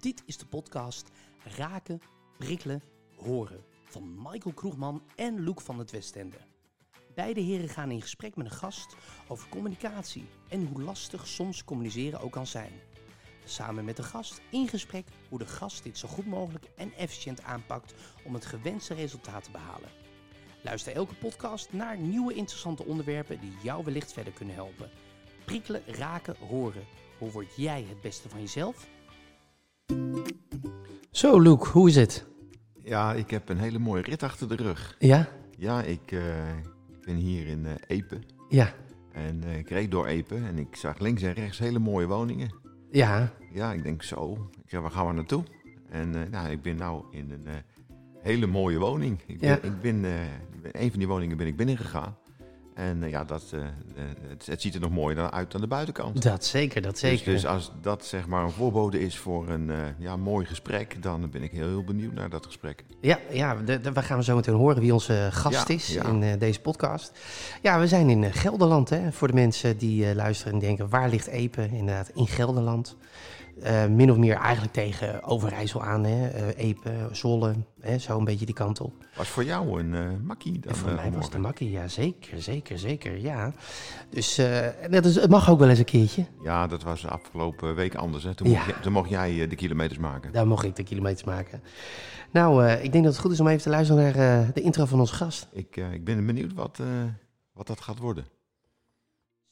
Dit is de podcast Raken, Prikkelen, Horen van Michael Kroegman en Loek van het Westende. Beide heren gaan in gesprek met een gast over communicatie en hoe lastig soms communiceren ook kan zijn. Samen met de gast in gesprek hoe de gast dit zo goed mogelijk en efficiënt aanpakt om het gewenste resultaat te behalen. Luister elke podcast naar nieuwe interessante onderwerpen die jou wellicht verder kunnen helpen. Prikkelen, raken, horen. Hoe word jij het beste van jezelf? Zo, Luke, hoe is het? Ja, ik heb een hele mooie rit achter de rug. Ja? Ja, ik, eh, ik ben hier in eh Epe. Ja. En eh, ik reed door Epe en ik zag links en rechts hele mooie woningen. Ja. Ja, ik denk zo. Ik zeg, waar gaan we naartoe? En nou, ik ben nou in een hele mooie woning. Ik ben, Ja. ik ben, een van die woningen ben ik binnengegaan. En eh, ja, dat, eh, eh, het, het ziet er nog mooier uit aan de buitenkant. Dat zeker, dat Dus, zeker. dus als dat zeg maar een voorbode is voor een ja, mooi gesprek, dan ben ik heel, heel benieuwd naar dat gesprek. Ja, ja de, de- we gaan zo meteen horen wie onze gast Ja, is ja. in deze podcast. Ja, we zijn in Gelderland, hè, voor de mensen die luisteren en denken, waar ligt Epe? Inderdaad, in Gelderland. Eh, min of meer eigenlijk tegen Overijssel aan, hè. eh, Epe, Zwolle, hè, zo een beetje die kant op. Was voor jou een eh, makkie dan? En voor eh, mij was het een makkie, ja, zeker, zeker, zeker, ja. Dus eh, dat is, het mag ook wel eens een keertje. Ja, dat was afgelopen week anders. Hè. Toen, Ja. mocht, toen mocht jij eh, de kilometers maken. Daar mocht ik de kilometers maken. Nou, eh, ik denk dat het goed is om even te luisteren naar eh, de intro van onze gast. Ik, eh, ik ben benieuwd wat, eh, wat dat gaat worden.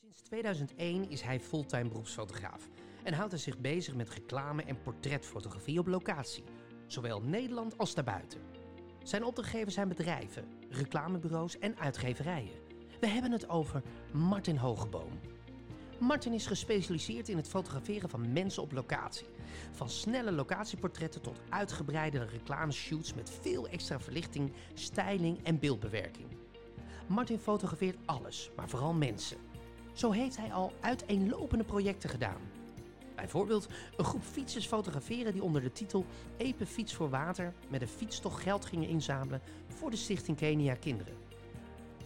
Sinds 2001 is hij fulltime beroepsfotograaf en houdt hij zich bezig met reclame en portretfotografie op locatie, zowel Nederland als daarbuiten. Zijn opdrachtgevers zijn bedrijven, reclamebureaus en uitgeverijen. We hebben het over Martin Hogeboom. Martin is gespecialiseerd in het fotograferen van mensen op locatie. Van snelle locatieportretten tot uitgebreide reclameshoots met veel extra verlichting, styling en beeldbewerking. Martin fotografeert alles, maar vooral mensen. Zo heeft hij al uiteenlopende projecten gedaan. Bijvoorbeeld een groep fietsers fotograferen die onder de titel Epe Fiets voor Water met een fietstocht geld gingen inzamelen voor de stichting Kenia Kinderen.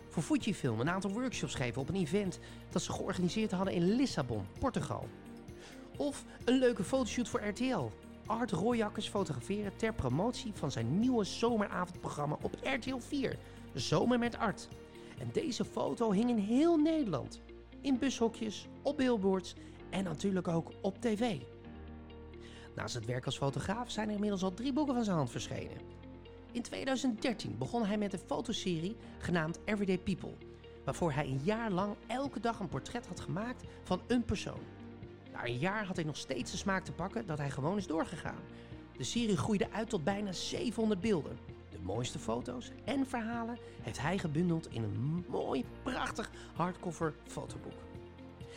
Voor Fujifilm een aantal workshops geven op een event dat ze georganiseerd hadden in Lissabon, Portugal. Of een leuke fotoshoot voor RTL. Art Royakkers fotograferen ter promotie van zijn nieuwe zomeravondprogramma op RTL 4, Zomer met Art. En deze foto hing in heel Nederland. In bushokjes, op billboards en natuurlijk ook op tv. Naast het werk als fotograaf zijn er inmiddels al drie boeken van zijn hand verschenen. In 2013 begon hij met een fotoserie genaamd Everyday People, waarvoor hij een jaar lang elke dag een portret had gemaakt van een persoon. Na een jaar had hij nog steeds de smaak te pakken dat hij gewoon is doorgegaan. De serie groeide uit tot bijna 700 beelden. De mooiste foto's en verhalen heeft hij gebundeld in een mooi, prachtig hardcover fotoboek.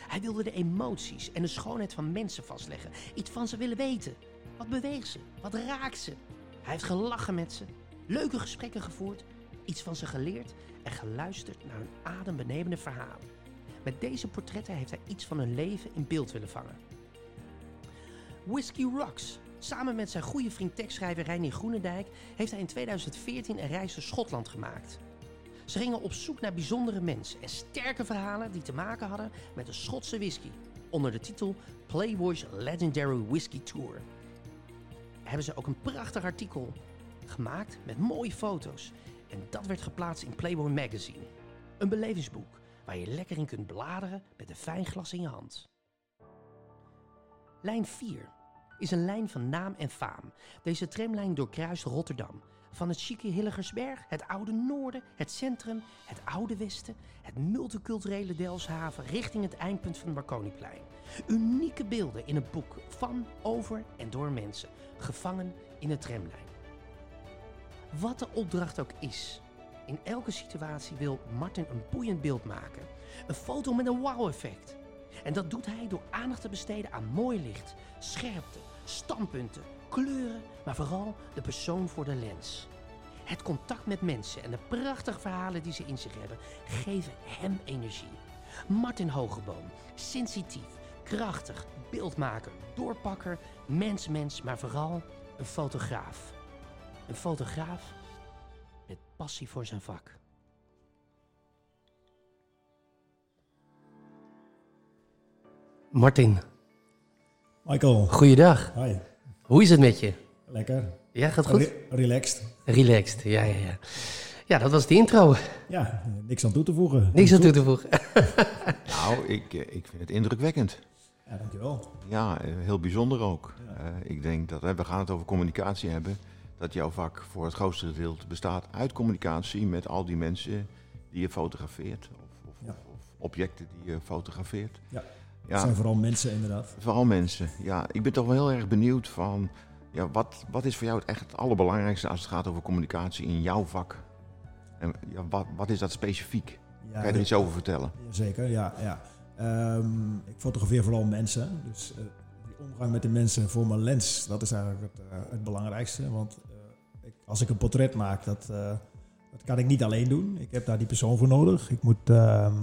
Hij wilde de emoties en de schoonheid van mensen vastleggen. Iets van ze willen weten. Wat beweegt ze? Wat raakt ze? Hij heeft gelachen met ze, leuke gesprekken gevoerd, iets van ze geleerd en geluisterd naar hun adembenemende verhalen. Met deze portretten heeft hij iets van hun leven in beeld willen vangen. Whiskey Rocks. Samen met zijn goede vriend tekstschrijver Reinier Groenendijk heeft hij in 2014 een reis door Schotland gemaakt. Ze gingen op zoek naar bijzondere mensen en sterke verhalen die te maken hadden met de Schotse whisky. Onder de titel Playboy's Legendary Whisky Tour. Hebben ze ook een prachtig artikel gemaakt met mooie foto's. En dat werd geplaatst in Playboy Magazine. Een belevingsboek waar je lekker in kunt bladeren met een fijn glas in je hand. Lijn 4 is een lijn van naam en faam. Deze tramlijn doorkruist Rotterdam. Van het chique Hilligersberg, het oude noorden, het centrum, het oude westen, het multiculturele Delfshaven richting het eindpunt van het Marconiplein. Unieke beelden in een boek van, over en door mensen, gevangen in de tramlijn. Wat de opdracht ook is, in elke situatie wil Martin een boeiend beeld maken. Een foto met een wow-effect. En dat doet hij door aandacht te besteden aan mooi licht, scherpte, standpunten, kleuren, maar vooral de persoon voor de lens. Het contact met mensen en de prachtige verhalen die ze in zich hebben, geven hem energie. Martin Hogeboom, sensitief, krachtig, beeldmaker, doorpakker, mens-mens, maar vooral een fotograaf. Een fotograaf met passie voor zijn vak. Martin, Michael, goeiedag. hi. Hoe is het met je? Lekker. Ja, gaat goed? Re- relaxed. Relaxed, ja, ja, ja. Ja, dat was de intro. Ja, niks aan toe te voegen. Niks aan toe te voegen. Nou, ik, eh, ik vind het indrukwekkend. Ja, dankjewel. Ja, eh, heel bijzonder ook. Eh, ik denk dat, hè, we gaan het over communicatie hebben, dat jouw vak voor het grootste gedeelte bestaat uit communicatie met al die mensen die je fotografeert. Of, of, Ja. of, of objecten die je fotografeert. Ja. Het Ja, zijn vooral mensen inderdaad. vooral mensen. Ja, ik ben toch wel heel erg benieuwd van, ja, wat, wat is voor jou het echt het allerbelangrijkste als het gaat over communicatie in jouw vak? En ja, wat, wat is dat specifiek? Ja, Kan je er iets over vertellen? Zeker, ja. ja. Ehm, ik fotografeer vooral mensen. Dus eh, die omgang met de mensen voor mijn lens, dat is eigenlijk het, eh, het belangrijkste. Want eh, ik, als ik een portret maak, dat, dat kan ik niet alleen doen. Ik heb daar die persoon voor nodig. Ik moet, ehm,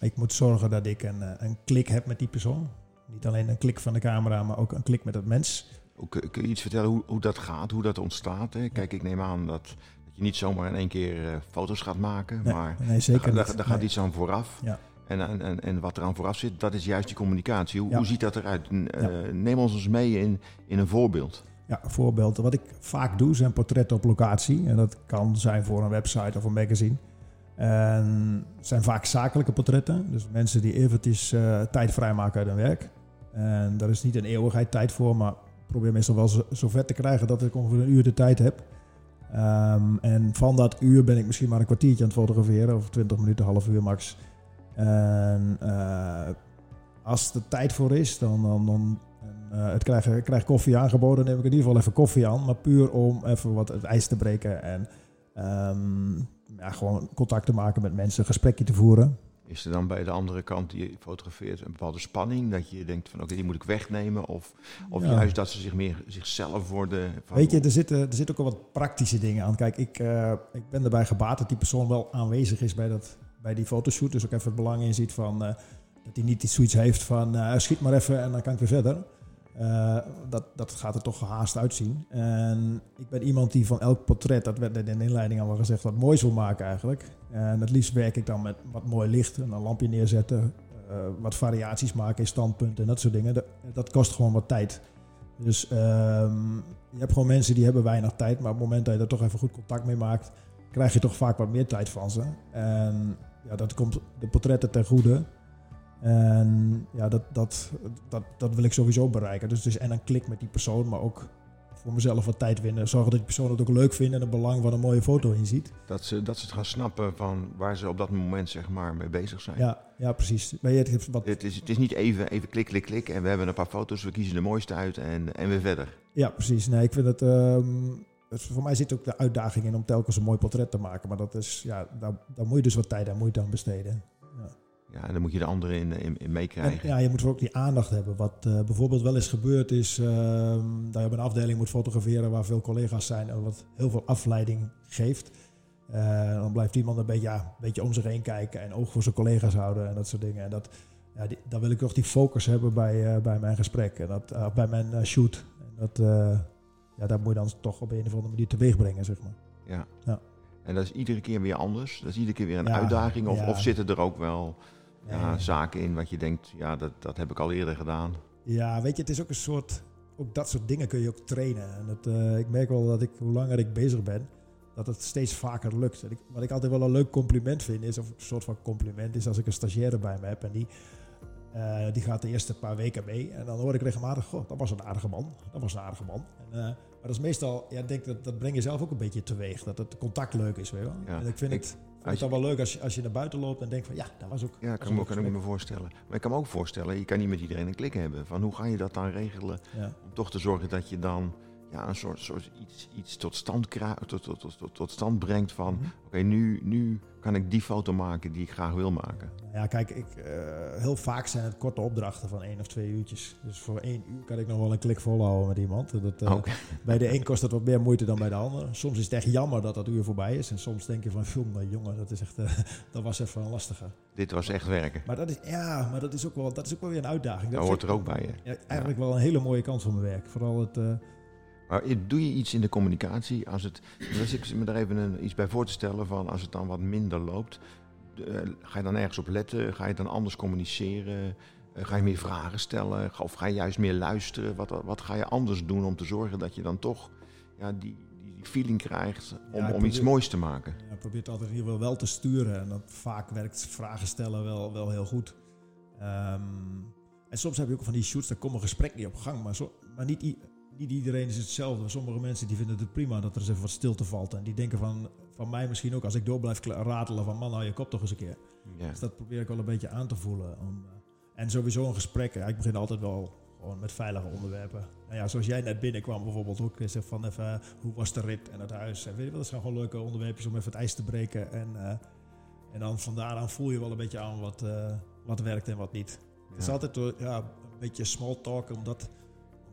ik moet zorgen dat ik een, eh, een klik heb met die persoon. Niet alleen een klik van de camera, maar ook een klik met het mens. Kun, je iets vertellen hoe, hoe dat gaat, hoe dat ontstaat? Hè? Kijk, ik neem aan dat, dat je niet zomaar in één keer eh, foto's gaat maken, Nee, maar nee, zeker daar, gaat Nee. iets aan vooraf. Ja. En, en, en, en wat er aan vooraf zit, dat is juist die communicatie. Hoe, Ja. hoe ziet dat eruit? N- eh. Neem ons eens mee in, in een voorbeeld. Ja, een voorbeeld. Wat ik vaak doe zijn portretten op locatie. En dat kan zijn voor een website of een magazine. En het zijn vaak zakelijke portretten. Dus mensen die eventjes eh, tijd vrijmaken uit hun werk. En daar is niet een eeuwigheid tijd voor, maar probeer meestal wel zo, te krijgen dat ik ongeveer een uur de tijd heb. Ehm, en van dat uur ben ik misschien maar een kwartiertje aan het fotograferen, of 20 minuten, half uur max. En eh, als er tijd voor is, dan, dan, dan eh, het krijg, ik krijg koffie aangeboden, neem ik in ieder geval even koffie aan. Maar puur om even wat het ijs te breken en ehm, ja, gewoon contact te maken met mensen, een gesprekje te voeren. Is er dan bij de andere kant die je fotografeert een bepaalde spanning? Dat je denkt van oké, die moet ik wegnemen? Of, of Ja. juist dat ze zich meer zichzelf worden? Van, Weet je, er zitten, er zitten ook wel wat praktische dingen aan. Kijk, ik, eh, ik ben erbij gebaat dat die persoon wel aanwezig is bij, dat, bij die fotoshoot. Dus ook even het belang in ziet van eh, dat hij niet iets zoiets heeft van eh, schiet maar even en dan kan ik weer verder. Eh, dat, dat gaat er toch gehaast uitzien. En ik ben iemand die van elk portret, dat werd in de inleiding al gezegd, wat moois wil maken eigenlijk. En het liefst werk ik dan met wat mooi licht, en een lampje neerzetten, eh, wat variaties maken in standpunten en dat soort dingen. Dat, dat kost gewoon wat tijd. Dus ehm, je hebt gewoon mensen die hebben weinig tijd, maar op het moment dat je er toch even goed contact mee maakt, krijg je toch vaak wat meer tijd van ze. En ja, dat komt de portretten ten goede. En ja, dat, dat, dat, dat wil ik sowieso bereiken. Dus, dus en een klik met die persoon, maar ook voor mezelf wat tijd winnen. Zorgen dat die persoon het ook leuk vindt en het belang van een mooie foto in ziet. Dat, ze, dat ze het gaan snappen van waar ze op dat moment zeg maar, mee bezig zijn. Ja, ja precies. Maar je hebt wat, Het, is, het is niet even, even klik, klik, klik en we hebben een paar foto's, we kiezen de mooiste uit en, en weer verder. ja, precies. Nee, ik vind het. ehm, het- voor mij zit ook de uitdaging in om telkens een mooi portret te maken. Maar dat is, ja, daar, daar moet je dus wat tijd en moeite aan besteden. Ja, en dan moet je de anderen in, in, in En, meekrijgen. ja, je moet ook die aandacht hebben. Wat eh, bijvoorbeeld wel eens gebeurd is, ehm, dat je op een afdeling moet fotograferen waar veel collega's zijn en wat heel veel afleiding geeft. Eh, dan blijft iemand een beetje, ja, een beetje om zich heen kijken en oog voor zijn collega's houden en dat soort dingen. En dat, ja, die, dan wil ik toch die focus hebben bij, eh, bij mijn gesprek en dat, bij mijn shoot. En dat, ja, dat moet je dan toch op een of andere manier teweeg brengen, zeg maar. Ja. Ja. En dat is iedere keer weer anders. Dat is iedere keer weer een Ja, uitdaging. Of, ja. of zitten er ook wel ja, zaken in wat je denkt, ja, dat, dat heb ik al eerder gedaan. Ja, weet je, het is ook een soort. Ook dat soort dingen kun je ook trainen. En eh, ik merk wel dat ik, hoe langer ik bezig ben, dat het steeds vaker lukt. En ik, wat ik altijd wel een leuk compliment vind, is, of een soort van compliment, is als ik een stagiaire bij me heb en die, eh, die gaat de eerste paar weken mee. En dan hoor ik regelmatig, goh, dat was een aardige man. Dat was een aardige man. En, eh, maar dat is meestal, ja, ik denk dat, dat breng je zelf ook een beetje teweeg. Dat het contact leuk is, weet je wel. Ja. En ik vind Ik- het, het je- dan wel leuk als je, als je naar buiten loopt en denkt van, ja, dat was ook... Ja, kan, me, kan ik me voorstellen. Maar ik kan me ook voorstellen, je kan niet met iedereen een klik hebben. Van hoe ga je dat dan regelen Ja. om toch te zorgen dat je dan ja, een soort, soort iets, iets tot, stand tot, tot, tot, tot, tot stand brengt van... Mhm. Oké, nu, nu kan ik die foto maken die ik graag wil maken. Ja, kijk, ik, eh, heel vaak zijn het korte opdrachten van één of twee uurtjes. Dus voor één uur kan ik nog wel een klik volhouden met iemand. Dat, eh. Bij de een kost dat wat meer moeite dan bij de ander. Soms is het echt jammer dat dat uur voorbij is. En soms denk je van, jongen, jongen, dat, is echt, eh, dat was even een lastige. Dit was echt werken. Maar dat is, ja, maar dat is ook wel, dat is ook wel weer een uitdaging. Dat Dat hoort er ook bij je. Ja, eigenlijk wel een hele mooie kant van mijn werk. Vooral het... Maar doe je iets in de communicatie? Als het, als ik me daar even een, iets bij voor te stellen van als het dan wat minder loopt, eh, ga je dan ergens op letten? Ga je dan anders communiceren? Eh, ga je meer vragen stellen? Of ga je juist meer luisteren? Wat, wat ga je anders doen om te zorgen dat je dan toch ja, die, die feeling krijgt om, Ja, om iets moois te maken? Ja, probeert altijd in ieder geval wel te sturen. En dat vaak werkt vragen stellen wel, wel heel goed. Ehm, en soms heb je ook van die shoots, daar komt een gesprek niet op gang. Maar, zo, maar niet, niet iedereen is hetzelfde. Sommige mensen die vinden het prima dat er eens even wat stilte valt. En die denken van, van mij misschien ook, als ik door blijf ratelen van man, hou je kop toch eens een keer. Ja. Dus dat probeer ik wel een beetje aan te voelen. Om, eh, en sowieso een gesprek. Ja, ik begin altijd wel gewoon met veilige onderwerpen. Nou ja, zoals jij net binnenkwam bijvoorbeeld ook. Zeg van even, hoe was de rit en het huis? En weet je wel, dat zijn gewoon leuke onderwerpjes om even het ijs te breken. En, eh, en dan van daaraan voel je wel een beetje aan wat, eh, wat werkt en wat niet. Het is altijd ja, een beetje small talk, omdat om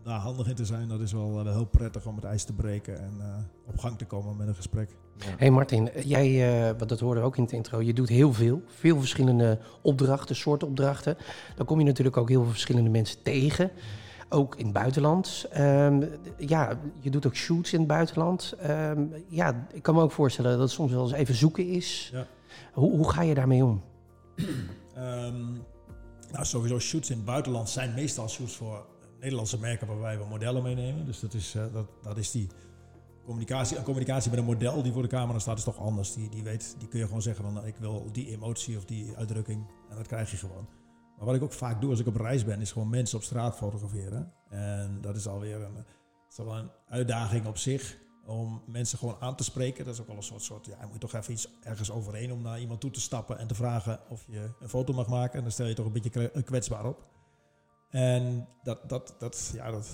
daar handig in te zijn. Dat is wel, eh, heel prettig om het ijs te breken en eh, op gang te komen met een gesprek. Ja. hey Martin, jij, eh, wat dat hoorde we ook in het intro, je doet heel veel. Veel verschillende opdrachten, soorten opdrachten. Dan kom je natuurlijk ook heel veel verschillende mensen tegen. Ook in het buitenland. Ehm, ja, je doet ook shoots in het buitenland. Ehm, ja, ik kan me ook voorstellen dat het soms wel eens even zoeken is. Ja. Hoe, hoe ga je daarmee om? Ehm, nou, sowieso shoots in het buitenland zijn meestal shoots voor Nederlandse merken waarbij we modellen meenemen. Dus dat is, eh, dat, dat is die communicatie. Communicatie met een model die voor de camera staat is toch anders. Die, die, weet, die kun je gewoon zeggen van nou, ik wil die emotie of die uitdrukking. En dat krijg je gewoon. Maar wat ik ook vaak doe als ik op reis ben, is gewoon mensen op straat fotograferen. En dat is alweer een, is wel een uitdaging op zich om mensen gewoon aan te spreken. Dat is ook wel een soort, soort ja, je moet toch even iets ergens overheen om naar iemand toe te stappen en te vragen of je een foto mag maken. En dan stel je toch een beetje kwe- kwetsbaar op. En dat, dat, dat, ja, dat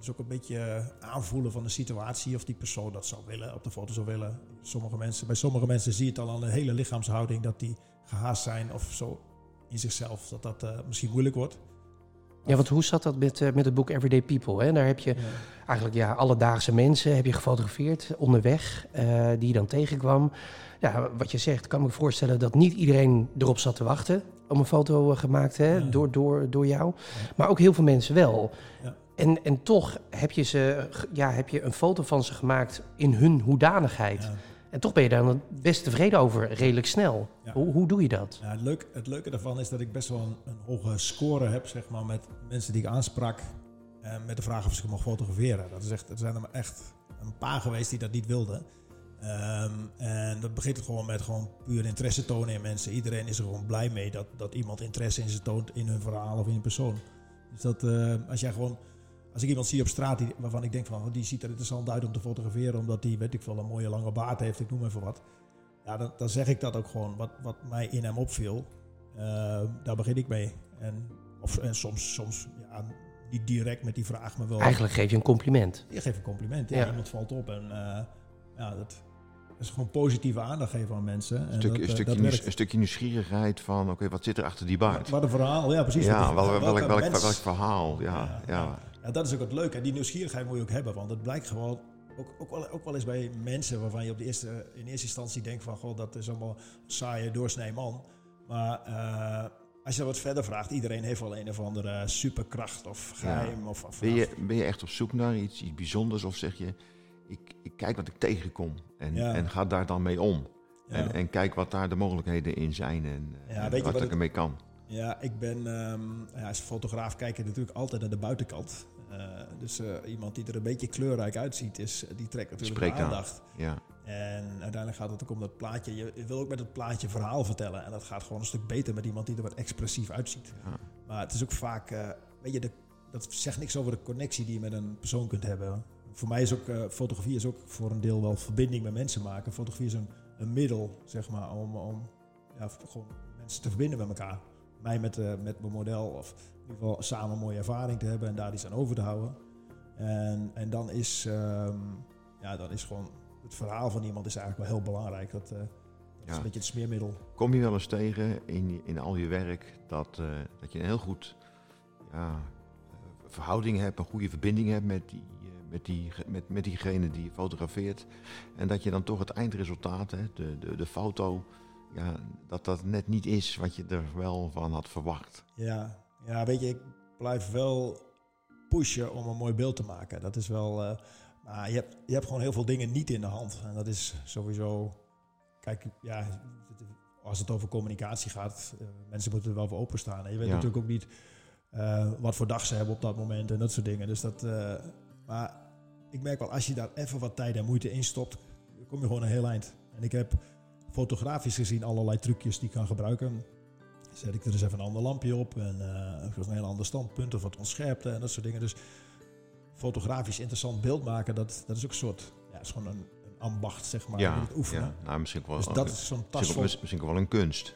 is ook een beetje aanvoelen van de situatie of die persoon dat zou willen, op de foto zou willen. Sommige mensen, bij sommige mensen zie je het al aan de hele lichaamshouding dat die gehaast zijn of zo in zichzelf, dat dat eh, misschien moeilijk wordt. Ja, want hoe zat dat met, eh, met het boek Everyday People? Hè? Daar heb je Ja. eigenlijk ja, alledaagse mensen heb je gefotografeerd onderweg, eh, die je dan tegenkwam. Ja, wat je zegt, kan me voorstellen dat niet iedereen erop zat te wachten om een foto eh, gemaakt hè, Ja. door, door, door jou. Maar ook heel veel mensen wel. Ja. En, en toch heb je, ze, ja, heb je een foto van ze gemaakt in hun hoedanigheid. En toch ben je daar dan best tevreden over, redelijk snel. Hoe, hoe doe je dat? Ja, het, leuk, het leuke daarvan is dat ik best wel een, een hoge score heb, zeg maar, met mensen die ik aansprak. En met de vraag of ze mag fotograferen. Dat is echt, er zijn er echt een paar geweest die dat niet wilden. Ehm, en dat begint gewoon met gewoon puur interesse tonen in mensen. Iedereen is er gewoon blij mee dat, dat iemand interesse in ze toont in hun verhaal of in een persoon. Dus dat eh, als jij gewoon, als ik iemand zie op straat die, waarvan ik denk van oh, die ziet er interessant uit om te fotograferen, omdat die, weet ik veel, een mooie lange baard heeft, ik noem even wat. Ja, dan, dan zeg ik dat ook gewoon. Wat, wat mij in hem opviel, eh, daar begin ik mee. En, of, en soms, soms ja, niet direct met die vraag, maar wel. Eigenlijk geef je een compliment. Je geeft een compliment. Ja, Ja. Iemand valt op en eh, ja, dat is gewoon positieve aandacht geven aan mensen. En Een, stuk, dat, een, eh, stukje, dat een stukje nieuwsgierigheid van, oké, wat zit er achter die baard? Wat een verhaal, ja precies. Ja, wel, welk, welk, verhaal? Ja, Ja, ja. dat is ook het leuke. En die nieuwsgierigheid moet je ook hebben. Want het blijkt gewoon, ook, ook, wel, ook wel eens bij mensen waarvan je op de eerste, in eerste instantie denkt van... Goh, dat is allemaal saaie doorsnee man. Maar eh, als je wat verder vraagt, iedereen heeft wel een of andere superkracht of geheim. Of, of, Ben, je, ben je echt op zoek naar iets, iets bijzonders of zeg je, ik, ik kijk wat ik tegenkom en, Ja. en ga daar dan mee om? Ja. En, en kijk wat daar de mogelijkheden in zijn en, Ja, en weet je wat, ik ermee kan. Ja, ik ben ehm, ja, als fotograaf kijk je natuurlijk altijd naar de buitenkant. Eh, dus eh, iemand die er een beetje kleurrijk uitziet, is, die trekt natuurlijk Spreekt de aan. aandacht. Ja, En uiteindelijk gaat het ook om dat plaatje. Je wil ook met het plaatje verhaal vertellen. En dat gaat gewoon een stuk beter met iemand die er wat expressief uitziet. Ja. Maar het is ook vaak, eh, weet je, de, dat zegt niks over de connectie die je met een persoon kunt hebben. Voor mij is ook, eh, fotografie is ook voor een deel wel verbinding met mensen maken. Fotografie is een, een middel, zeg maar, om, om ja, gewoon mensen te verbinden met elkaar. Mij met, eh, met mijn model, of in ieder geval samen een mooie ervaring te hebben en daar iets aan over te houden. En, en dan is, ehm, ja, dan is gewoon het verhaal van iemand is eigenlijk wel heel belangrijk. Dat, eh, dat is een beetje het smeermiddel. Kom je wel eens tegen in, in al je werk dat, dat je een heel goed ja, verhouding hebt, een goede verbinding hebt met, die, met, die, met, met diegene die je fotografeert. En dat je dan toch het eindresultaat, hè, de, de, de foto, ja, dat dat net niet is wat je er wel van had verwacht. Ja, ja, weet je, ik blijf wel pushen om een mooi beeld te maken. Dat is wel. eh, maar je hebt, je hebt gewoon heel veel dingen niet in de hand. En dat is sowieso. Kijk, ja, als het over communicatie gaat, eh, mensen moeten er wel voor openstaan. En je weet Ja. natuurlijk ook niet eh, wat voor dag ze hebben op dat moment en dat soort dingen. Dus dat, maar ik merk wel, als je daar even wat tijd en moeite in stopt, kom je gewoon een heel eind. En ik heb fotografisch gezien allerlei trucjes die ik kan gebruiken. Zet ik er dus even een ander lampje op en uh, een heel ander standpunt of wat ontscherpte en dat soort dingen. Dus fotografisch interessant beeld maken, dat, dat is ook een soort, ja, is gewoon een, een ambacht, zeg maar, Ja, het oefenen. ja. Nou, misschien wel, Dus dat is zo'n tas misschien, wel- misschien wel een kunst.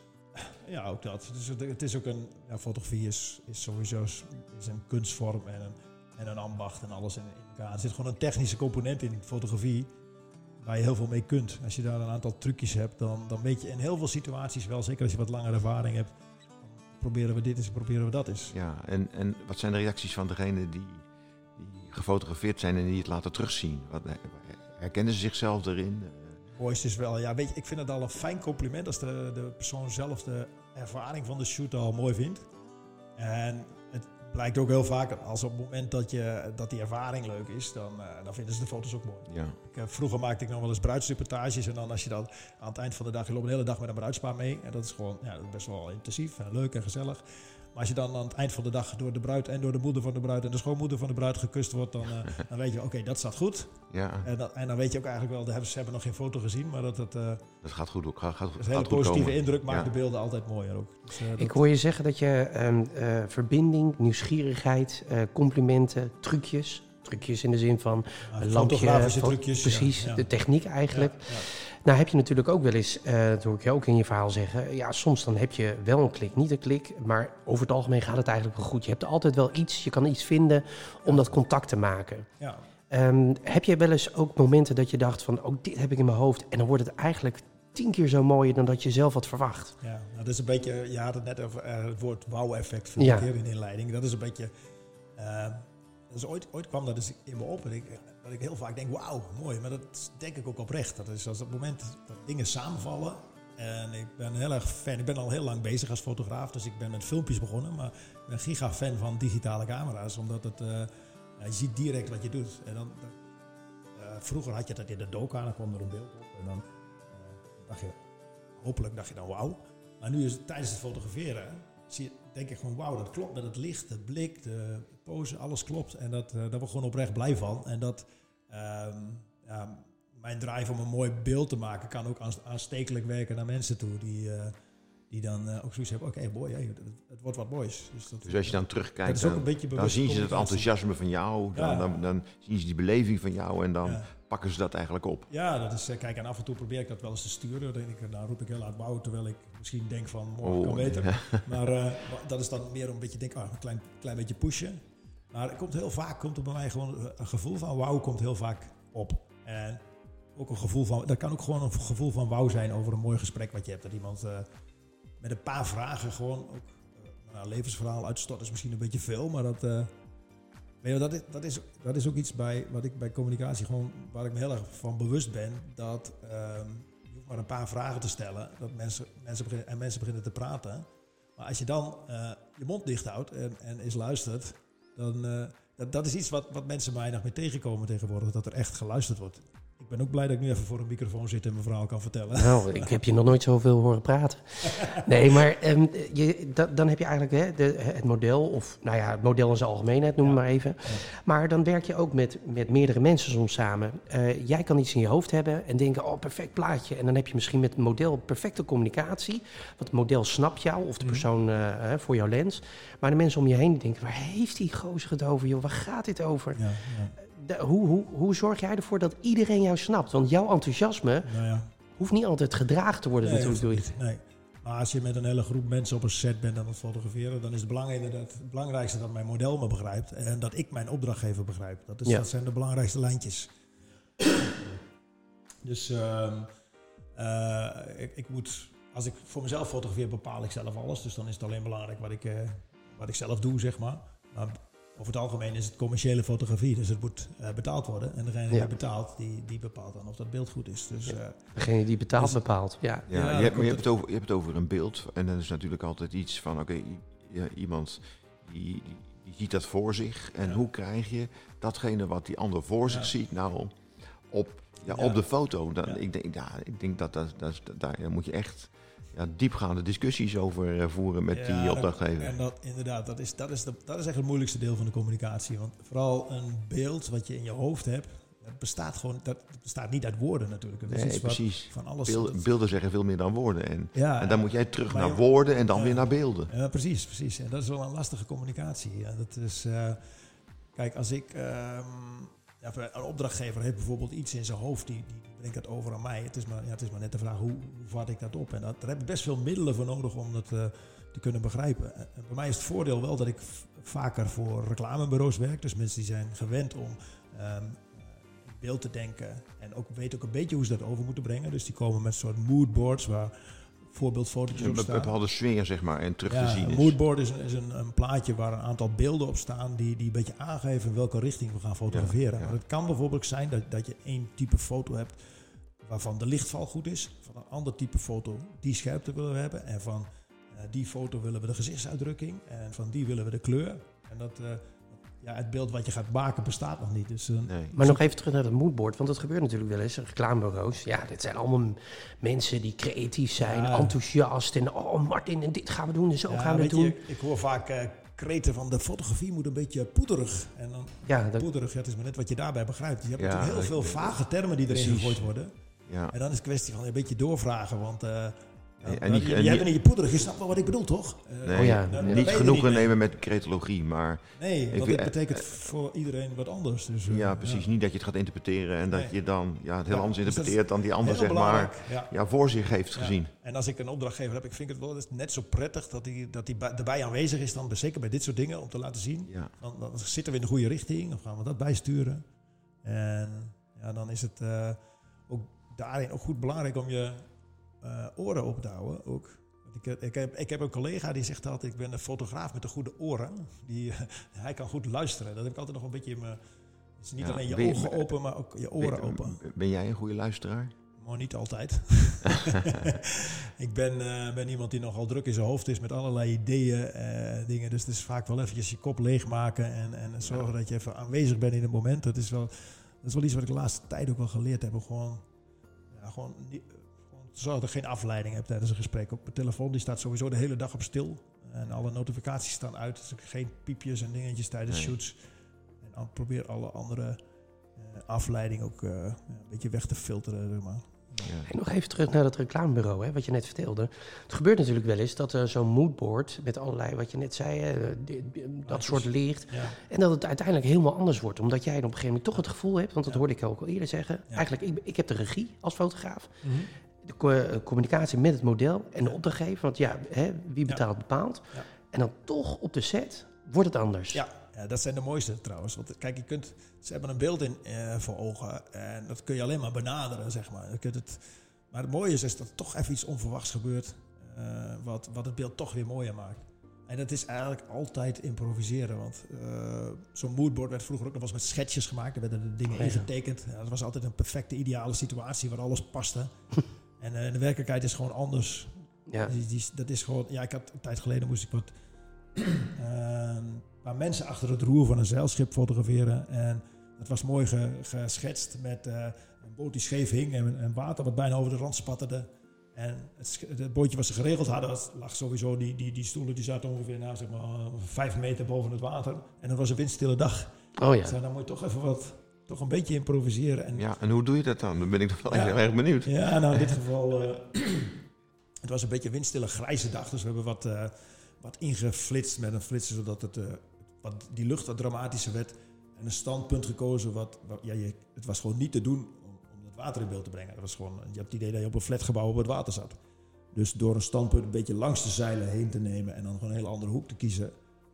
ja, ook dat. Dus het, is ook een. Ja, fotografie is, is sowieso is een kunstvorm en een, en een ambacht en alles in, in elkaar. Er zit gewoon een technische component in fotografie. Waar je heel veel mee kunt. Als je daar een aantal trucjes hebt, dan, dan weet je in heel veel situaties wel, zeker als je wat langer ervaring hebt. dan Proberen we dit eens, proberen we dat eens. Ja, en, en wat zijn de reacties van degenen die, die gefotografeerd zijn en die het laten terugzien? Wat, herkennen ze zichzelf erin? Mooiste is wel, ja, weet je, ik vind het al een fijn compliment als de, de persoon zelf de ervaring van de shoot al mooi vindt. En blijkt ook heel vaak, als op het moment dat, je, dat die ervaring leuk is, dan, eh, dan vinden ze de foto's ook mooi. ja. Ik, eh, vroeger maakte ik nog wel eens bruidsreportages en dan als je dan aan het eind van de dag, je loopt een hele dag met een bruidspaar mee. En dat is gewoon ja, dat is best wel intensief en leuk en gezellig. Maar als je dan aan het eind van de dag door de bruid en door de moeder van de bruid en de schoonmoeder van de bruid gekust wordt, dan, eh, dan weet je, oké, dat staat goed. ja, En dan, en dan weet je ook eigenlijk wel, de hebben, ze hebben nog geen foto gezien, maar dat het... eh, dat gaat goed, ook- gaat, een hele positieve komen. indruk maakt Ja. de beelden altijd mooier ook. Dus, eh, dat- Ik hoor je zeggen dat je ehm, eh, verbinding, nieuwsgierigheid, eh, complimenten, trucjes. Trucjes in de zin van ja, een lampje. fotografische trucjes. ja, Precies, ja. de techniek eigenlijk. Nou heb je natuurlijk ook wel eens, eh, dat hoor ik je ook in je verhaal zeggen. Ja, soms dan heb je wel een klik, niet een klik. Maar over het algemeen gaat het eigenlijk wel goed. Je hebt altijd wel iets, je kan iets vinden om dat contact te maken. Ja. Ehm, heb je wel eens ook momenten dat je dacht van, oh dit heb ik in mijn hoofd. En dan wordt het eigenlijk tien keer zo mooier dan dat je zelf had verwacht. Ja, nou, dat is een beetje, je had het net over eh, het woord wauw-effect voor Ja. keer in de inleiding. Dat is een beetje, eh, dus ooit, ooit kwam dat dus in me op en ik, dat ik heel vaak denk, wauw, mooi. Maar dat denk ik ook oprecht. Dat is als het moment dat dingen samenvallen. En ik ben heel erg fan, ik ben al heel lang bezig als fotograaf, dus ik ben met filmpjes begonnen. Maar ik ben giga fan van digitale camera's, omdat het, eh, je ziet direct wat je doet. En dan, eh, vroeger had je dat in de doka, dan kwam er een beeld op. En dan eh, dacht je, hopelijk dacht je dan wauw. Maar nu is het tijdens het fotograferen, zie je, denk ik gewoon wauw, dat klopt met het licht, het blik, de pose, alles klopt. En dat, daar word ik gewoon oprecht blij van. En dat ehm, ja, mijn drive om een mooi beeld te maken kan ook aans- aanstekelijk werken naar mensen toe. Die, eh, die dan eh, ook zoiets hebben, oké, hey, het, het wordt wat moois. Dus, dat, Dus als je dan terugkijkt, dan, dan zien ze het enthousiasme van jou. Dan, Ja. dan, dan zien ze die beleving van jou en dan Ja. pakken ze dat eigenlijk op. Ja, dat is, eh, kijk, en af en toe probeer ik dat wel eens te sturen. Dan, denk ik, nou roep ik heel laat wauw, terwijl ik misschien denk van, morgen Oh, kan beter. ja. Maar maar dat is dan meer om een beetje denk, ah, een klein, klein beetje pushen. Maar er komt heel vaak, komt bij mij gewoon eh, een gevoel van wauw komt heel vaak op. En ook een gevoel van, dat kan ook gewoon een gevoel van wauw zijn over een mooi gesprek wat je hebt. Dat iemand eh, met een paar vragen gewoon ook eh, nou, levensverhaal uitstort is misschien een beetje veel, maar dat, eh, weet je, dat, is, dat, is, dat is ook iets bij wat ik bij communicatie gewoon, waar ik me heel erg van bewust ben. Dat ehm, je hoeft maar een paar vragen te stellen dat mensen, mensen en mensen beginnen te praten. Maar als je dan eh, je mond dicht houdt en, en eens luistert, dan dat, dat is iets wat, wat mensen weinig mee tegenkomen tegenwoordig, dat er echt geluisterd wordt. Ik ben ook blij dat ik nu even voor een microfoon zit en mijn verhaal kan vertellen. Nou, ik heb je nog nooit zoveel horen praten. Nee, maar um, je, dan heb je eigenlijk hè, de, het model, of nou ja, het model in zijn algemeenheid, noem ja. maar even. Ja. Maar dan werk je ook met, met meerdere mensen soms samen. Uh, jij kan iets in je hoofd hebben en denken, oh, perfect plaatje. En dan heb je misschien met het model perfecte communicatie. Want het model snapt jou, of de persoon uh, voor jouw lens. Maar de mensen om je heen denken, waar heeft die gozer het over, joh? Waar gaat dit over? Ja, de, hoe, hoe, hoe zorg jij ervoor dat iedereen jou snapt? Want jouw enthousiasme nou ja. hoeft niet altijd gedragen te worden nee, natuurlijk door. Nee. Maar als je met een hele groep mensen op een set bent aan het fotograferen, dan is het, belangrijk, het belangrijkste dat mijn model me begrijpt en dat ik mijn opdrachtgever begrijp. Dat, is, Ja. dat zijn de belangrijkste lijntjes. dus ehm, eh, ik, ik moet, als ik voor mezelf fotografeer, bepaal ik zelf alles. Dus dan is het alleen belangrijk wat ik, eh, wat ik zelf doe, zeg maar. maar over het algemeen is het commerciële fotografie, dus het moet uh, betaald worden. En degene Ja. die betaalt, die, die bepaalt dan of dat beeld goed is. Dus, uh, Degene die betaalt Dus- bepaalt. Ja. Ja, Ja, je, hebt, maar komt je, hebt het over, je hebt het over een beeld. En dan is natuurlijk altijd iets van, oké, iemand die, die, die ziet dat voor zich. En Ja. hoe krijg je datgene wat die ander voor Ja. zich ziet nou op, ja, Ja. op de foto? Dan, Ja. ik, denk, ja, ik denk dat, dat, dat, dat daar moet je echt ja, diepgaande discussies over eh, voeren met Ja, die opdrachtgever. En dat, inderdaad, dat is, dat, is de, dat is echt het moeilijkste deel van de communicatie. Want vooral een beeld wat je in je hoofd hebt, dat bestaat gewoon, dat bestaat niet uit woorden natuurlijk. Dat is Nee, precies. van alles. Beelden, beelden zeggen veel meer dan woorden. En, ja, en dan moet jij terug naar woorden en dan weer naar beelden. Ja, precies, precies. En dat is wel een lastige communicatie. Ja, dat is, eh, kijk, als ik... ehm, een opdrachtgever heeft bijvoorbeeld iets in zijn hoofd, die, die, brengt dat over aan mij. Het is maar, ja, het is maar net de vraag, hoe, hoe vat ik dat op? En dat, daar heb ik best veel middelen voor nodig om dat eh, te kunnen begrijpen. En en bij mij is het voordeel wel dat ik vaker voor reclamebureaus werk. Dus mensen die zijn gewend om in beeld te denken. En ook weten ook een beetje hoe ze dat over moeten brengen. Dus die komen met soort moodboards waar voorbeeldfotootjes Een op staan. bepaalde sfeer, zeg maar, en terug Ja, te zien een is. moodboard is, een, is een, een plaatje waar een aantal beelden op staan die, die een beetje aangeven in welke richting we gaan fotograferen. Ja. Maar het kan bijvoorbeeld zijn dat, dat je één type foto hebt waarvan de lichtval goed is, van een ander type foto die scherpte willen we hebben en van eh, die foto willen we de gezichtsuitdrukking en van die willen we de kleur. En dat, eh, ja, het beeld wat je gaat maken bestaat nog niet. Dus, eh, Nee. Maar nog even terug naar het moodboard, want dat gebeurt natuurlijk wel eens. Reclamebureaus, ja, dit zijn allemaal mensen die creatief zijn, Ja. enthousiast. En oh Martin, en dit gaan we doen en zo ja, gaan we doen. je, ik hoor vaak eh, kreten van de fotografie moet een beetje poederig. En dan Ja, dat, poederig, ja, het is maar net wat je daarbij begrijpt. Je hebt Ja, natuurlijk heel veel vage termen die erin gegooid worden. Ja. En dan is het kwestie van een beetje doorvragen, want En je- en jij niet- bent in je poederig, je snapt wel wat ik bedoel, toch? Eh, Nee, Oh ja, niet je genoegen nemen met cretologie, maar Nee, want het betekent voor iedereen wat anders. Dus, eh, ja, precies. Niet dat je het gaat interpreteren en dat Nee. je dan ja, het heel Ja, anders dus interpreteert dan die ander, zeg maar, ja. ja, voor zich heeft Ja. gezien. En als ik een opdrachtgever heb, ik vind het wel eens net zo prettig dat hij dat die erbij aanwezig is, dan zeker bij dit soort dingen, om te laten zien. Ja. Dan, dan zitten we in de goede richting, dan gaan we dat bijsturen. En ja, dan is het eh, ook daarin ook goed belangrijk om je eh, oren op te houden. Ook. Ik, heb- ik, heb, ik heb een collega die zegt altijd, ik ben een fotograaf met de goede oren. Die, hij kan goed luisteren. Dat heb ik altijd nog een beetje in mijn... Het is niet Ja, alleen je ogen open, maar ook je oren ben, open. ben jij een goede luisteraar? Maar niet altijd. ik ben, eh, ben iemand die nogal druk in zijn hoofd is met allerlei ideeën, eh, dingen. Dus het is vaak wel eventjes je kop leegmaken en, en zorgen dat je even aanwezig bent in het moment. Dat is, wel, dat is wel iets wat ik de laatste tijd ook wel geleerd heb. Gewoon, ja, gewoon, niet- gewoon te zorgen dat ik geen afleiding heb tijdens een gesprek. Ook mijn telefoon die staat sowieso de hele dag op stil. En alle notificaties staan uit. Dus ik geen piepjes en dingetjes tijdens Nee. shoots. En dan probeer alle andere eh, afleiding ook eh, een beetje weg te filteren. Zeg maar. Ja. En nog even terug naar dat reclamebureau, hè, wat je net vertelde. Het gebeurt natuurlijk wel eens dat er zo'n moodboard met allerlei, wat je net zei, die- die- dat soort licht. Ja. En dat het uiteindelijk helemaal anders wordt. Omdat jij op een gegeven moment toch het gevoel hebt, want dat Ja. hoorde ik ook al eerder zeggen. Ja. Eigenlijk, ik, ik heb de regie als fotograaf. De co- eh, communicatie met het model en de opdrachtgever. Want ja, hè, wie betaalt bepaalt. En dan toch op de set wordt het anders. Ja, ja, dat zijn de mooiste trouwens. Want kijk, je kunt, ze hebben een beeld in, eh, voor ogen en dat kun je alleen maar benaderen, zeg maar. Je kunt het, maar het mooie is, is dat er toch even iets onverwachts gebeurt, eh, wat, wat het beeld toch weer mooier maakt. En dat is eigenlijk altijd improviseren, want zo'n moodboard werd vroeger ook nog wel eens met schetsjes gemaakt. Er werden de dingen Oh, ingetekend. Ja, dat was altijd een perfecte, ideale situatie waar alles paste. en eh, de werkelijkheid is gewoon anders. Ja. Die, die, dat is gewoon, ja, ik had een tijd geleden moest ik wat paar mensen achter het roer van een zeilschip fotograferen. En het was mooi ge- geschetst met eh, een boot die scheef hing en, en water wat bijna over de rand spatterde. En het, het bootje wat ze geregeld hadden, dat lag sowieso, die, die, die stoelen die zaten ongeveer nou, zeg maar, eh, vijf meter boven het water. En het was een windstille dag. Oh ja. Dus dan moet je toch even wat, toch een beetje improviseren. En Ja, en hoe doe je dat dan? Dan ben ik toch wel Ja. heel erg benieuwd. ja, nou in dit geval, eh, het was een beetje een windstille grijze dag, dus we hebben wat, eh, wat ingeflitst met een flitser, zodat het, eh, wat, die lucht wat dramatischer werd. En een standpunt gekozen, wat, wat- ja, je, het was gewoon niet te doen om, om het water in beeld te brengen. Dat was gewoon, je hebt het idee dat je op een flatgebouw op het water zat. Dus door een standpunt een beetje langs de zeilen heen te nemen en dan gewoon een hele andere hoek te kiezen,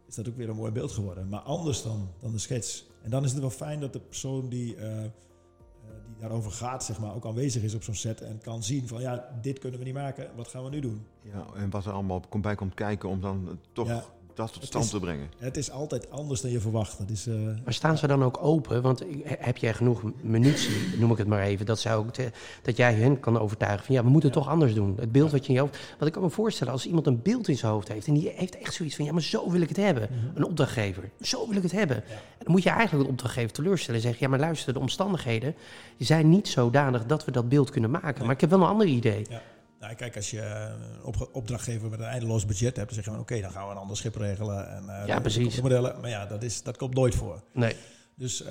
is dat ook weer een mooi beeld geworden. Maar anders dan, dan de schets. En dan is het wel fijn dat de persoon die, eh, eh, die daarover gaat, zeg maar, ook aanwezig is op zo'n set en kan zien van ja, dit kunnen we niet maken, wat gaan we nu doen? Ja, en wat er allemaal komt bij komt kijken om dan toch Ja. Dat tot Het stand is- te brengen. Het is altijd anders dan je verwacht. Dat is, eh, Maar staan ze dan ook open? Want heb jij genoeg munitie, noem ik het maar even, dat, zou ook te- dat jij hen kan overtuigen van ja, we moeten het toch anders doen. Het beeld wat je in je hoofd... Want ik kan me voorstellen, als iemand een beeld in zijn hoofd heeft en die heeft echt zoiets van ja, maar zo wil ik het hebben. Een opdrachtgever, zo wil ik het hebben. En dan moet je eigenlijk een opdrachtgever teleurstellen en zeggen ja, maar luister, de omstandigheden zijn niet zodanig dat we dat beeld kunnen maken. Maar ik heb wel een ander idee. Nou, kijk, als je een op, opdrachtgever met een eindeloos budget hebt, dan zeg je van oké, dan gaan we een ander schip regelen. En, uh, ja, precies. Modellen. Maar ja, dat, is, dat komt nooit voor. Nee. Dus, uh,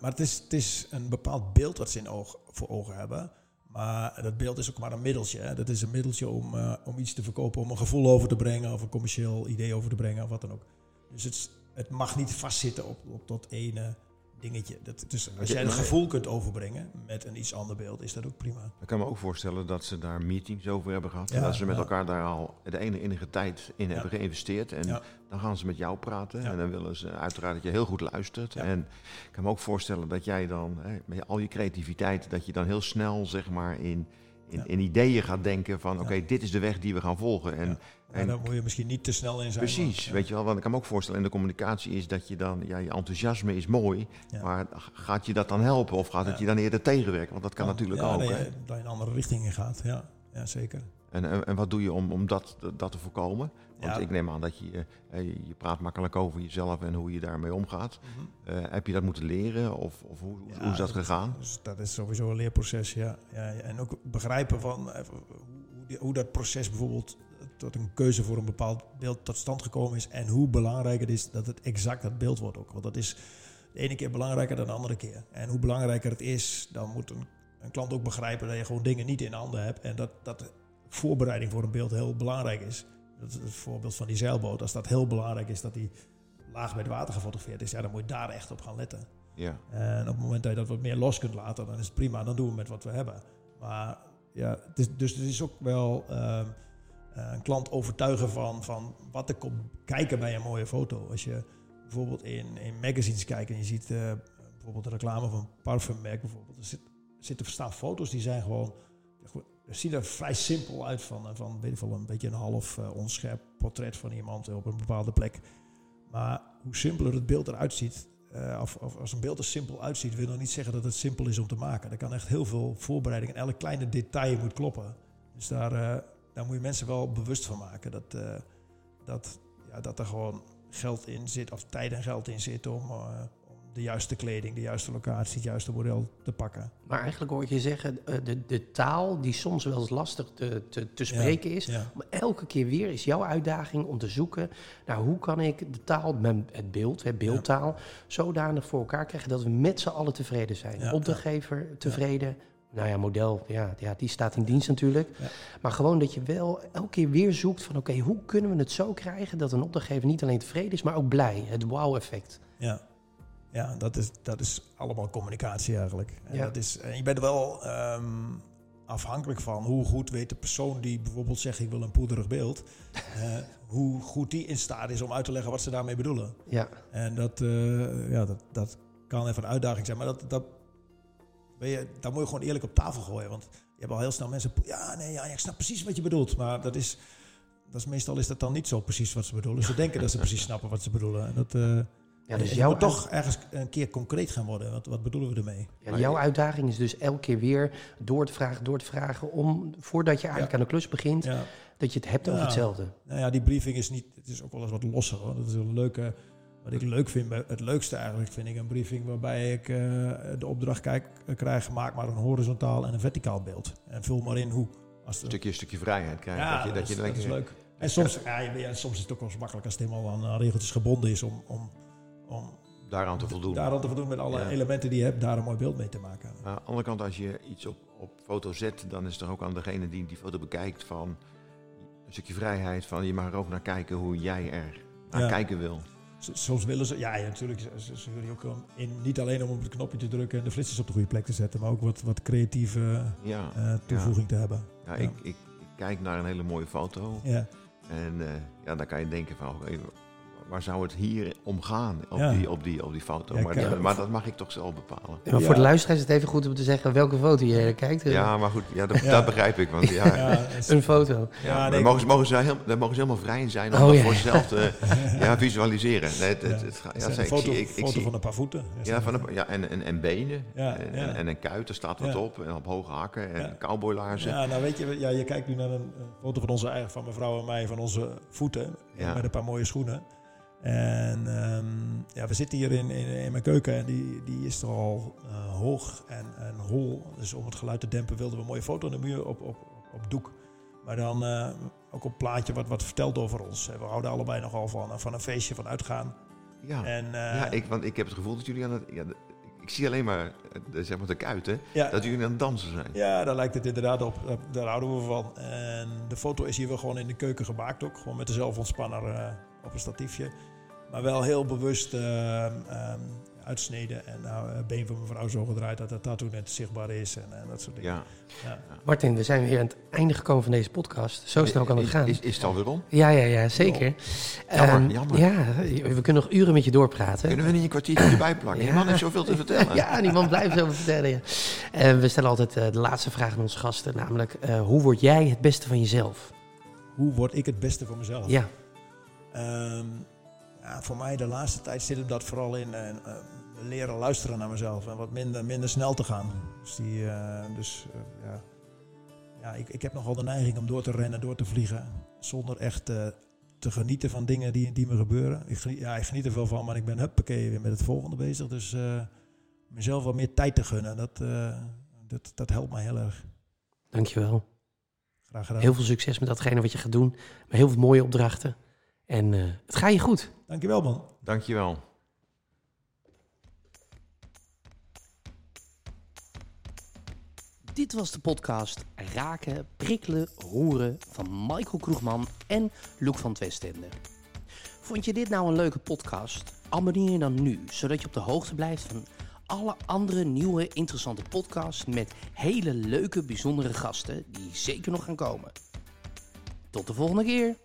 maar het is, het is een bepaald beeld wat ze in oog, voor ogen hebben. Maar dat beeld is ook maar een middeltje. Hè. Dat is een middeltje om, uh, om iets te verkopen, om een gevoel over te brengen of een commercieel idee over te brengen of wat dan ook. Dus het, het mag niet vastzitten op, op dat ene dingetje. Dat, dus als jij een gevoel kunt overbrengen met een iets ander beeld, is dat ook prima. Ik kan me ook voorstellen dat ze daar meetings over hebben gehad. Ja, dat ze met ja. elkaar daar al de ene enige tijd in ja. hebben geïnvesteerd. En dan gaan ze met jou praten. En dan willen ze uiteraard dat je heel goed luistert. En ik kan me ook voorstellen dat jij dan, hè, met al je creativiteit, dat je dan heel snel zeg maar in, in, in ideeën gaat denken van oké, dit is de weg die we gaan volgen. En, en daar moet je misschien niet te snel in zijn. Precies, maar, weet je wel. Want ik kan me ook voorstellen in de communicatie is dat je dan, ja, je enthousiasme is mooi, maar gaat je dat dan helpen of gaat het je dan eerder tegenwerken? Want dat kan natuurlijk ook. Nee, dat je een andere richting in gaat, ja, ja zeker. En, en, wat doe je om, om dat, dat te voorkomen? Want ik neem aan dat je, je, je praat makkelijk over jezelf en hoe je daarmee omgaat. Mm -hmm. uh, heb je dat moeten leren of, of hoe, hoe is dat, dat gegaan? Dus dat is sowieso een leerproces, ja. ja en ook begrijpen van hoe, hoe dat proces bijvoorbeeld tot een keuze voor een bepaald beeld tot stand gekomen is. En hoe belangrijk het is dat het exact dat beeld wordt ook. Want dat is de ene keer belangrijker dan de andere keer. En hoe belangrijker het is, dan moet een, een klant ook begrijpen dat je gewoon dingen niet in handen hebt. En dat, dat voorbereiding voor een beeld heel belangrijk is. Dat is het voorbeeld van die zeilboot. Als dat heel belangrijk is dat die laag bij het water gefotografeerd is, ja, dan moet je daar echt op gaan letten. Ja. En op het moment dat je dat wat meer los kunt laten, dan is het prima. Dan doen we met wat we hebben. Maar ja, het is, dus het is ook wel... Uh, een klant overtuigen van, van wat er komt kijken bij een mooie foto. Als je bijvoorbeeld in, in magazines kijkt en je ziet uh, bijvoorbeeld de reclame van parfummerk bijvoorbeeld. Er zit, zitten staan foto's die zijn gewoon, ziet er vrij simpel uit van, van weet een beetje een half uh, onscherp portret van iemand op een bepaalde plek. Maar hoe simpeler het beeld eruit ziet, of, als een beeld er simpel uitziet, wil nog niet zeggen dat het simpel is om te maken. Er kan echt heel veel voorbereiding en elk kleine detail moet kloppen. Dus daar daar moet je mensen wel bewust van maken. Dat, dat, ja, dat er gewoon geld in zit, of tijd en geld in zit om de juiste kleding, de juiste locatie, het juiste model te pakken. Maar eigenlijk hoor ik je zeggen, uh, de, de taal die soms wel eens lastig te, te, te spreken ja, is. Ja. Maar elke keer weer is jouw uitdaging om te zoeken naar hoe kan ik de taal, het beeld, het beeldtaal, ja. zodanig voor elkaar krijgen dat we met z'n allen tevreden zijn. Opdrachtgever tevreden, nou ja, model, ja, ja, die staat in dienst natuurlijk. Ja. Maar gewoon dat je wel elke keer weer zoekt van... oké, okay, hoe kunnen we het zo krijgen dat een opdrachtgever niet alleen tevreden is... maar ook blij, het wow-effect. Ja, ja dat, is, dat is allemaal communicatie eigenlijk. Ja. Dat is, en je bent er wel um, afhankelijk van hoe goed weet de persoon... die bijvoorbeeld zegt, ik wil een poederig beeld... uh, hoe goed die in staat is om uit te leggen wat ze daarmee bedoelen. Ja. En dat, uh, ja, dat, dat kan even een uitdaging zijn, maar dat... dat ben je, daar moet je gewoon eerlijk op tafel gooien. Want je hebt al heel snel mensen... Ja, nee, ja, ik snap precies wat je bedoelt. Maar dat is, dat is meestal is dat dan niet zo precies wat ze bedoelen. Ze denken dat ze precies snappen wat ze bedoelen. En dat, uh, ja, dus jouw moet toch ergens een keer concreet gaan worden. Wat, wat bedoelen we ermee? Ja, jouw uitdaging is dus elke keer weer door te vragen, door te vragen... om voordat je eigenlijk ja. aan de klus begint... Ja. dat je het hebt over hetzelfde. Nou ja, die briefing is niet... Het is ook wel eens wat losser. Hoor. Dat is een leuke... Wat ik leuk vind, het leukste eigenlijk vind ik een briefing waarbij ik uh, de opdracht kijk, krijg, maak maar een horizontaal en een verticaal beeld. En vul maar in hoe. Als een stukje, stukje vrijheid krijgen. Ja, dat, je, dat, dat, is, je dat is leuk. En soms, ja, ja, soms is het ook wel eens makkelijk als het helemaal aan, aan regeltjes gebonden is om, om, om daaraan te voldoen. Daaraan te voldoen met alle ja. elementen die je hebt, daar een mooi beeld mee te maken. Maar aan de andere kant, als je iets op, op foto zet, dan is er ook aan degene die die foto bekijkt van een stukje vrijheid. Van je mag er ook naar kijken hoe jij er naar ja. kijken wil. Soms willen ze, ja, ja natuurlijk, ze, willen ook in, niet alleen om op het knopje te drukken en de flitsers op de goede plek te zetten, maar ook wat, wat creatieve ja, uh, toevoeging te hebben. Ja, Ik, ik, ik, kijk naar een hele mooie foto ja. en uh, ja, dan kan je denken van, okay, waar zou het hier om gaan op, ja. die, op, die, op die foto? Ja, maar, dat, maar, dat mag ik toch zelf bepalen. Ja, maar voor de luisteraars is het even goed om te zeggen welke foto je kijkt. Ja, maar goed, ja, dat, dat begrijp ik. Want, ja, een foto. Ja, nee, daar, mogen, mogen ze heel, daar mogen ze helemaal vrij in zijn om oh, dat voor zichzelf te ja, visualiseren. Nee, het, het, het, ja, een foto, ik, ik, foto zie, van een paar voeten. Ja, van een, ja en, en, en benen. En, en, en, een kuit, er staat wat op. En op hoge hakken en cowboylaarzen. Ja, nou weet je, ja, je kijkt nu naar een foto van onze eigen, van mevrouw en mij, van onze voeten. Met een paar mooie schoenen. En um, ja, we zitten hier in, in, in, mijn keuken en die, die is er al uh, hoog en, en hol. Dus om het geluid te dempen wilden we een mooie foto aan de muur op, op, op doek. Maar dan eh, ook een plaatje wat, wat vertelt over ons. We houden allebei nogal van, van een feestje, van uitgaan. Ja, En, eh, ja ik, want ik heb het gevoel dat jullie aan het... Ja, ik zie alleen maar, eh, zeg maar de kuiten, ja, dat jullie aan het dansen zijn. Ja, daar lijkt het inderdaad op. Daar- Daar houden we van. En de foto is hier wel gewoon in de keuken gemaakt ook. Gewoon met de zelfontspanner eh, op een statiefje. Maar wel heel bewust eh, ehm, uitsneden. En nou, het been van mijn vrouw zo gedraaid dat het tattoo net zichtbaar is. En, en dat soort dingen. Ja. Ja. Martin, we zijn weer aan het einde gekomen van deze podcast. Zo snel kan het Is- gaan. Is, is het alweer om? Ja, ja, ja, zeker. Jammer, Ehm, jammer. Ja, we kunnen nog uren met je doorpraten. Kunnen we niet een kwartiertje erbij plakken? Die man heeft zoveel te vertellen. Ja, die man blijft over vertellen. Ja. Eh, we stellen altijd eh, de laatste vraag aan onze gasten, namelijk eh, hoe word jij het beste van jezelf? Hoe word ik het beste voor mezelf? Ja, Ehm, ja, voor mij de laatste tijd zit hem dat vooral in eh, eh, leren luisteren naar mezelf en wat minder, minder snel te gaan. Dus, die, eh, dus ja, ja ik, ik heb nogal de neiging om door te rennen, door te vliegen, zonder echt te genieten van dingen die, die me gebeuren. Ik, geniet- ja, ik geniet er wel van, maar ik ben huppakee weer met het volgende bezig. Dus mezelf wat meer tijd te gunnen, dat, dat, dat helpt mij heel erg. dankjewel. Graag gedaan. Heel veel succes met datgene wat je gaat doen. Maar heel veel mooie opdrachten. En eh, het gaat je goed. Dankjewel man. Dankjewel. Dit was de podcast Raken, Prikkelen, Roeren van Michael Kroegman en Luc van het Westende. Vond je dit nou een leuke podcast? Abonneer je dan nu, zodat je op de hoogte blijft van alle andere nieuwe interessante podcasts met hele leuke, bijzondere gasten die zeker nog gaan komen. Tot de volgende keer!